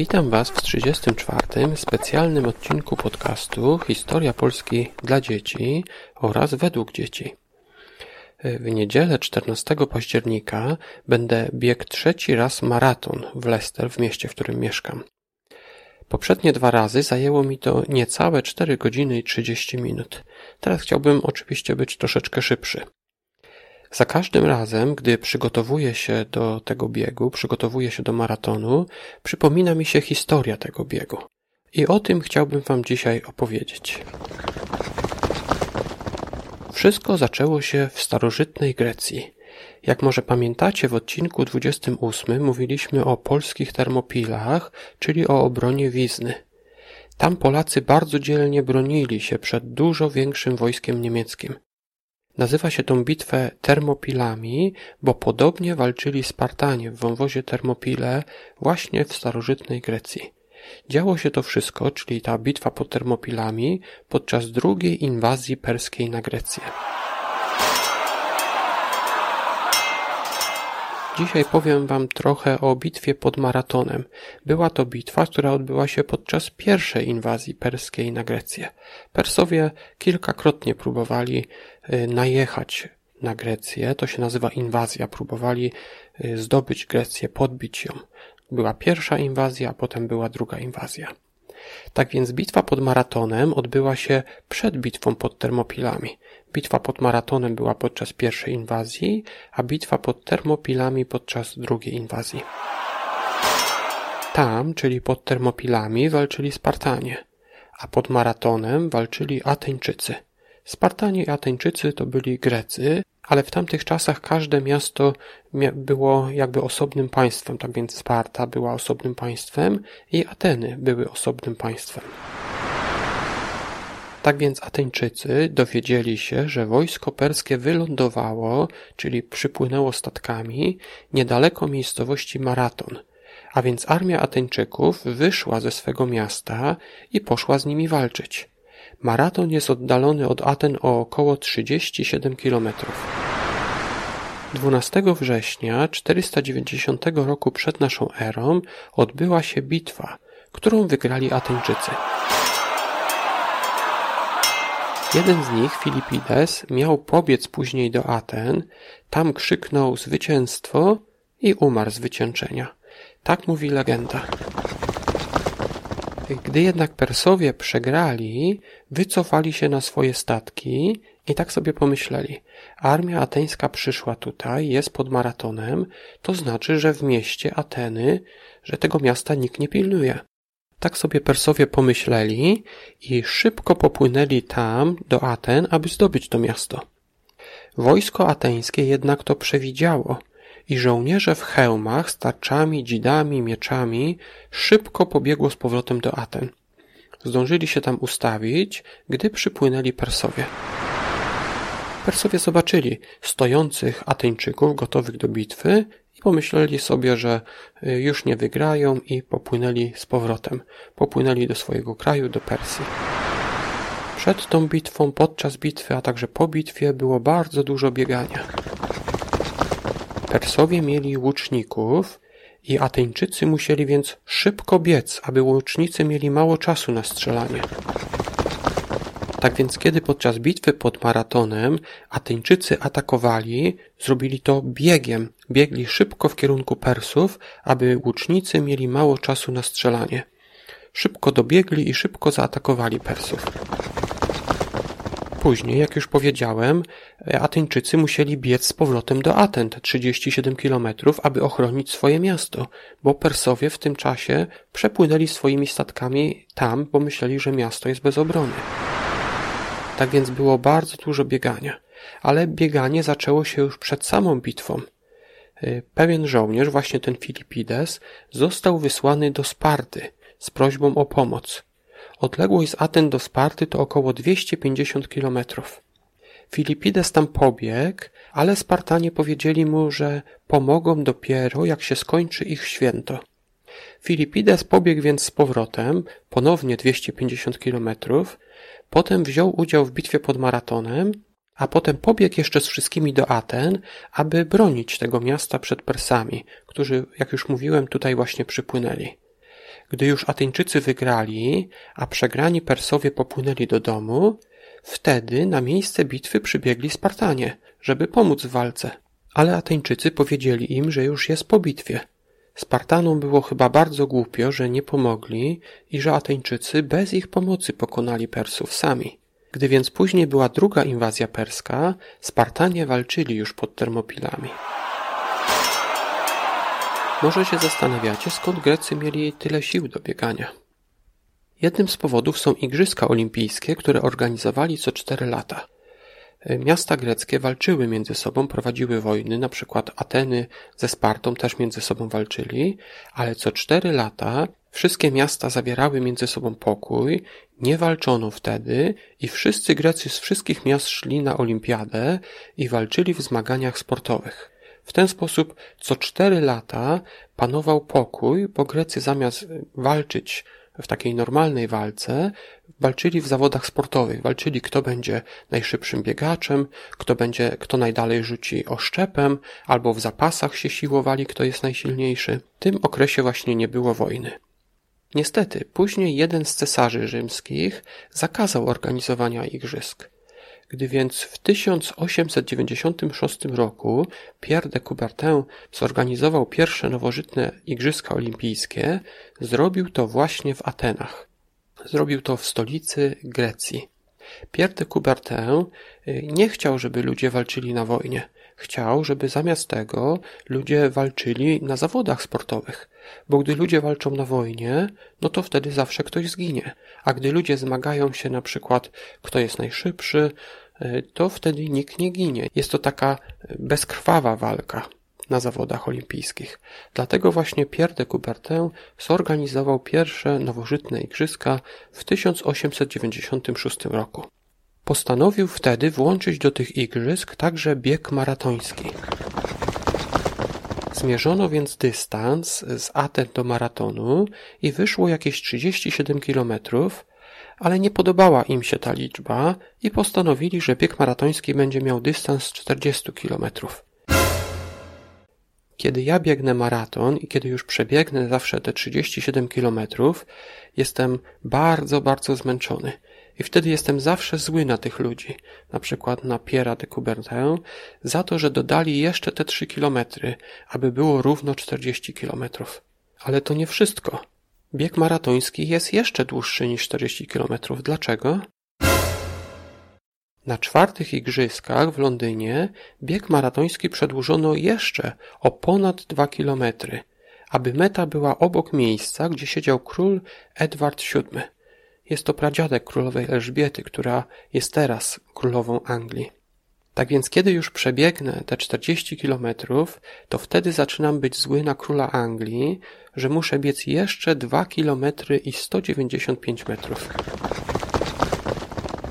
Witam Was w 34. specjalnym odcinku podcastu Historia Polski dla dzieci oraz według dzieci. W niedzielę 14 października będę biegł trzeci raz maraton w Leicester, w mieście, w którym mieszkam. Poprzednie dwa razy zajęło mi to niecałe 4 godziny i 30 minut. Teraz chciałbym oczywiście być troszeczkę szybszy. Za każdym razem, gdy przygotowuję się do tego biegu, przygotowuję się do maratonu, przypomina mi się historia tego biegu. I o tym chciałbym Wam dzisiaj opowiedzieć. Wszystko zaczęło się w starożytnej Grecji. Jak może pamiętacie, w odcinku 28 mówiliśmy o polskich termopilach, czyli o obronie Wizny. Tam Polacy bardzo dzielnie bronili się przed dużo większym wojskiem niemieckim. Nazywa się tą bitwę Termopilami, bo podobnie walczyli Spartanie w wąwozie Termopile właśnie w starożytnej Grecji. Działo się to wszystko, czyli ta bitwa pod Termopilami, podczas drugiej inwazji perskiej na Grecję. Dzisiaj powiem Wam trochę o bitwie pod Maratonem. Była to bitwa, która odbyła się podczas pierwszej inwazji perskiej na Grecję. Persowie kilkakrotnie próbowali y, najechać na Grecję, to się nazywa inwazja, próbowali y, zdobyć Grecję, podbić ją. Była pierwsza inwazja, a potem była druga inwazja. Tak więc bitwa pod Maratonem odbyła się przed bitwą pod Termopilami. Bitwa pod Maratonem była podczas pierwszej inwazji, a bitwa pod Termopilami podczas drugiej inwazji. Tam, czyli pod Termopilami, walczyli Spartanie, a pod Maratonem walczyli Ateńczycy. Spartanie i Ateńczycy to byli Grecy, ale w tamtych czasach każde miasto było jakby osobnym państwem, tak więc Sparta była osobnym państwem i Ateny były osobnym państwem. Tak więc Ateńczycy dowiedzieli się, że wojsko perskie wylądowało, czyli przypłynęło statkami, niedaleko miejscowości Maraton, a więc armia Ateńczyków wyszła ze swego miasta i poszła z nimi walczyć. Maraton jest oddalony od Aten o około 37 kilometrów. 12 września 490 roku przed naszą erą odbyła się bitwa, którą wygrali Ateńczycy. Jeden z nich, Filipides, miał pobiec później do Aten, tam krzyknął zwycięstwo i umarł z wycieńczenia. Tak mówi legenda. Gdy jednak Persowie przegrali, wycofali się na swoje statki i tak sobie pomyśleli. Armia ateńska przyszła tutaj, jest pod maratonem, to znaczy, że w mieście Ateny, że tego miasta nikt nie pilnuje. Tak sobie Persowie pomyśleli i szybko popłynęli tam do Aten, aby zdobyć to miasto. Wojsko ateńskie jednak to przewidziało i żołnierze w hełmach z tarczami, dzidami, mieczami szybko pobiegło z powrotem do Aten. Zdążyli się tam ustawić, gdy przypłynęli Persowie. Persowie zobaczyli stojących Ateńczyków gotowych do bitwy i pomyśleli sobie, że y, już nie wygrają i popłynęli z powrotem. Popłynęli do swojego kraju, do Persji. Przed tą bitwą, podczas bitwy, a także po bitwie było bardzo dużo biegania. Persowie mieli łuczników i Ateńczycy musieli więc szybko biec, aby łucznicy mieli mało czasu na strzelanie. Tak więc kiedy podczas bitwy pod Maratonem Ateńczycy atakowali, zrobili to biegiem, biegli szybko w kierunku Persów, aby łucznicy mieli mało czasu na strzelanie. Szybko dobiegli i szybko zaatakowali Persów. Później, jak już powiedziałem, Ateńczycy musieli biec z powrotem do Aten, te 37 kilometrów, aby ochronić swoje miasto, bo Persowie w tym czasie przepłynęli swoimi statkami tam, bo myśleli, że miasto jest bez obrony. Tak więc było bardzo dużo biegania. Ale bieganie zaczęło się już przed samą bitwą. Y, pewien żołnierz, właśnie ten Filipides, został wysłany do Sparty z prośbą o pomoc. Odległość z Aten do Sparty to około 250 kilometrów. Filipides tam pobiegł, ale Spartanie powiedzieli mu, że pomogą dopiero jak się skończy ich święto. Filipides pobiegł więc z powrotem, ponownie 250 kilometrów, Potem wziął udział w bitwie pod Maratonem, a potem pobiegł jeszcze z wszystkimi do Aten, aby bronić tego miasta przed Persami, którzy, jak już mówiłem, tutaj właśnie przypłynęli. Gdy już Ateńczycy wygrali, a przegrani Persowie popłynęli do domu, wtedy na miejsce bitwy przybiegli Spartanie, żeby pomóc w walce. Ale Ateńczycy powiedzieli im, że już jest po bitwie. Spartanom było chyba bardzo głupio, że nie pomogli i że Ateńczycy bez ich pomocy pokonali Persów sami. Gdy więc później była druga inwazja perska, Spartanie walczyli już pod Termopilami. Może się zastanawiacie, skąd Grecy mieli tyle sił do biegania. Jednym z powodów są Igrzyska Olimpijskie, które organizowali co cztery lata. Miasta greckie walczyły między sobą, prowadziły wojny, na przykład Ateny ze Spartą też między sobą walczyli, ale co cztery lata wszystkie miasta zawierały między sobą pokój, nie walczono wtedy i wszyscy Grecy z wszystkich miast szli na olimpiadę i walczyli w zmaganiach sportowych. W ten sposób co cztery lata panował pokój, bo Grecy zamiast walczyć w takiej normalnej walce walczyli w zawodach sportowych. Walczyli, kto będzie najszybszym biegaczem, kto będzie, kto najdalej rzuci oszczepem, albo w zapasach się siłowali, kto jest najsilniejszy. W tym okresie właśnie nie było wojny. Niestety, później jeden z cesarzy rzymskich zakazał organizowania igrzysk. Gdy więc w 1896 roku Pierre de Coubertin zorganizował pierwsze nowożytne Igrzyska Olimpijskie, zrobił to właśnie w Atenach. Zrobił to w stolicy Grecji. Pierre de Coubertin y, nie chciał, żeby ludzie walczyli na wojnie. Chciał, żeby zamiast tego ludzie walczyli na zawodach sportowych. Bo gdy ludzie walczą na wojnie, no to wtedy zawsze ktoś zginie. A gdy ludzie zmagają się na przykład, kto jest najszybszy, y, to wtedy nikt nie ginie. Jest to taka bezkrwawa walka na zawodach olimpijskich. Dlatego właśnie Pierre de Coubertin zorganizował pierwsze nowożytne igrzyska w 1896 roku. Postanowił wtedy włączyć do tych igrzysk także bieg maratoński. Zmierzono więc dystans z Aten do maratonu i wyszło jakieś 37 kilometrów, ale nie podobała im się ta liczba i postanowili, że bieg maratoński będzie miał dystans 40 kilometrów. Kiedy ja biegnę maraton i kiedy już przebiegnę zawsze te 37 kilometrów, jestem bardzo, bardzo zmęczony. I wtedy jestem zawsze zły na tych ludzi, na przykład na Pierre de Coubertin, za to, że dodali jeszcze te 3 kilometry, aby było równo 40 kilometrów. Ale to nie wszystko. Bieg maratoński jest jeszcze dłuższy niż 40 kilometrów. Dlaczego? Na czwartych igrzyskach w Londynie bieg maratoński przedłużono jeszcze o ponad dwa kilometry, aby meta była obok miejsca, gdzie siedział król Edward VII. Jest to pradziadek królowej Elżbiety, która jest teraz królową Anglii. Tak więc kiedy już przebiegnę te 40 kilometrów, to wtedy zaczynam być zły na króla Anglii, że muszę biec jeszcze 2 kilometry i 195 metrów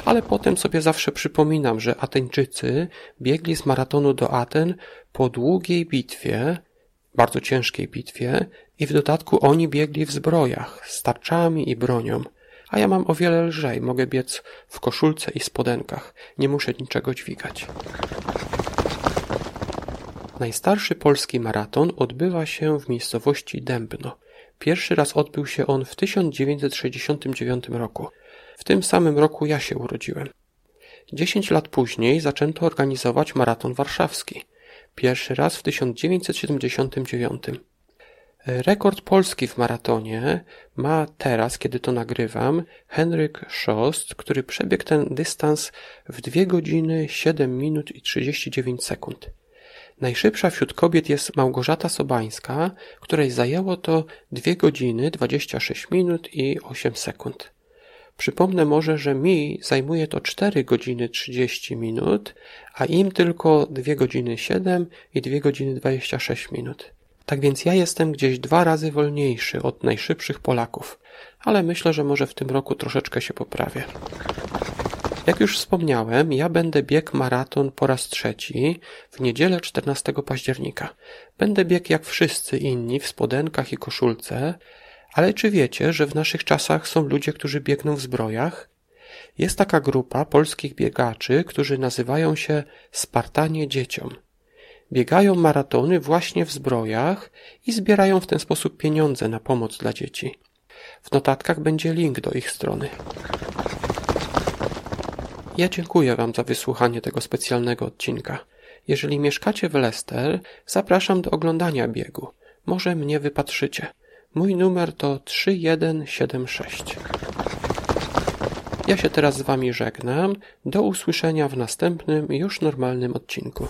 ale potem sobie zawsze przypominam, że Ateńczycy biegli z maratonu do Aten po długiej bitwie, bardzo ciężkiej bitwie i w dodatku oni biegli w zbrojach, z tarczami i bronią, a ja mam o wiele lżej, mogę biec w koszulce i spodenkach, nie muszę niczego dźwigać. Najstarszy polski maraton odbywa się w miejscowości Dębno. Pierwszy raz odbył się on w 1969 roku. W tym samym roku ja się urodziłem. Dziesięć lat później zaczęto organizować maraton warszawski. Pierwszy raz w 1979. Rekord Polski w maratonie ma teraz, kiedy to nagrywam, Henryk Szost, który przebiegł ten dystans w 2 godziny 7 minut i 39 sekund. Najszybsza wśród kobiet jest Małgorzata Sobańska, której zajęło to 2 godziny 26 minut i 8 sekund. Przypomnę może, że mi zajmuje to 4 godziny 30 minut, a im tylko 2 godziny 7 i 2 godziny 26 minut. Tak więc ja jestem gdzieś dwa razy wolniejszy od najszybszych Polaków, ale myślę, że może w tym roku troszeczkę się poprawię. Jak już wspomniałem, ja będę bieg maraton po raz trzeci w niedzielę 14 października. Będę bieg jak wszyscy inni w spodenkach i koszulce, ale czy wiecie, że w naszych czasach są ludzie, którzy biegną w zbrojach? Jest taka grupa polskich biegaczy, którzy nazywają się Spartanie dzieciom. Biegają maratony właśnie w zbrojach i zbierają w ten sposób pieniądze na pomoc dla dzieci. W notatkach będzie link do ich strony. Ja dziękuję Wam za wysłuchanie tego specjalnego odcinka. Jeżeli mieszkacie w Leicester, zapraszam do oglądania biegu. Może mnie wypatrzycie. Mój numer to 3176. Ja się teraz z Wami żegnam. Do usłyszenia w następnym, już normalnym odcinku.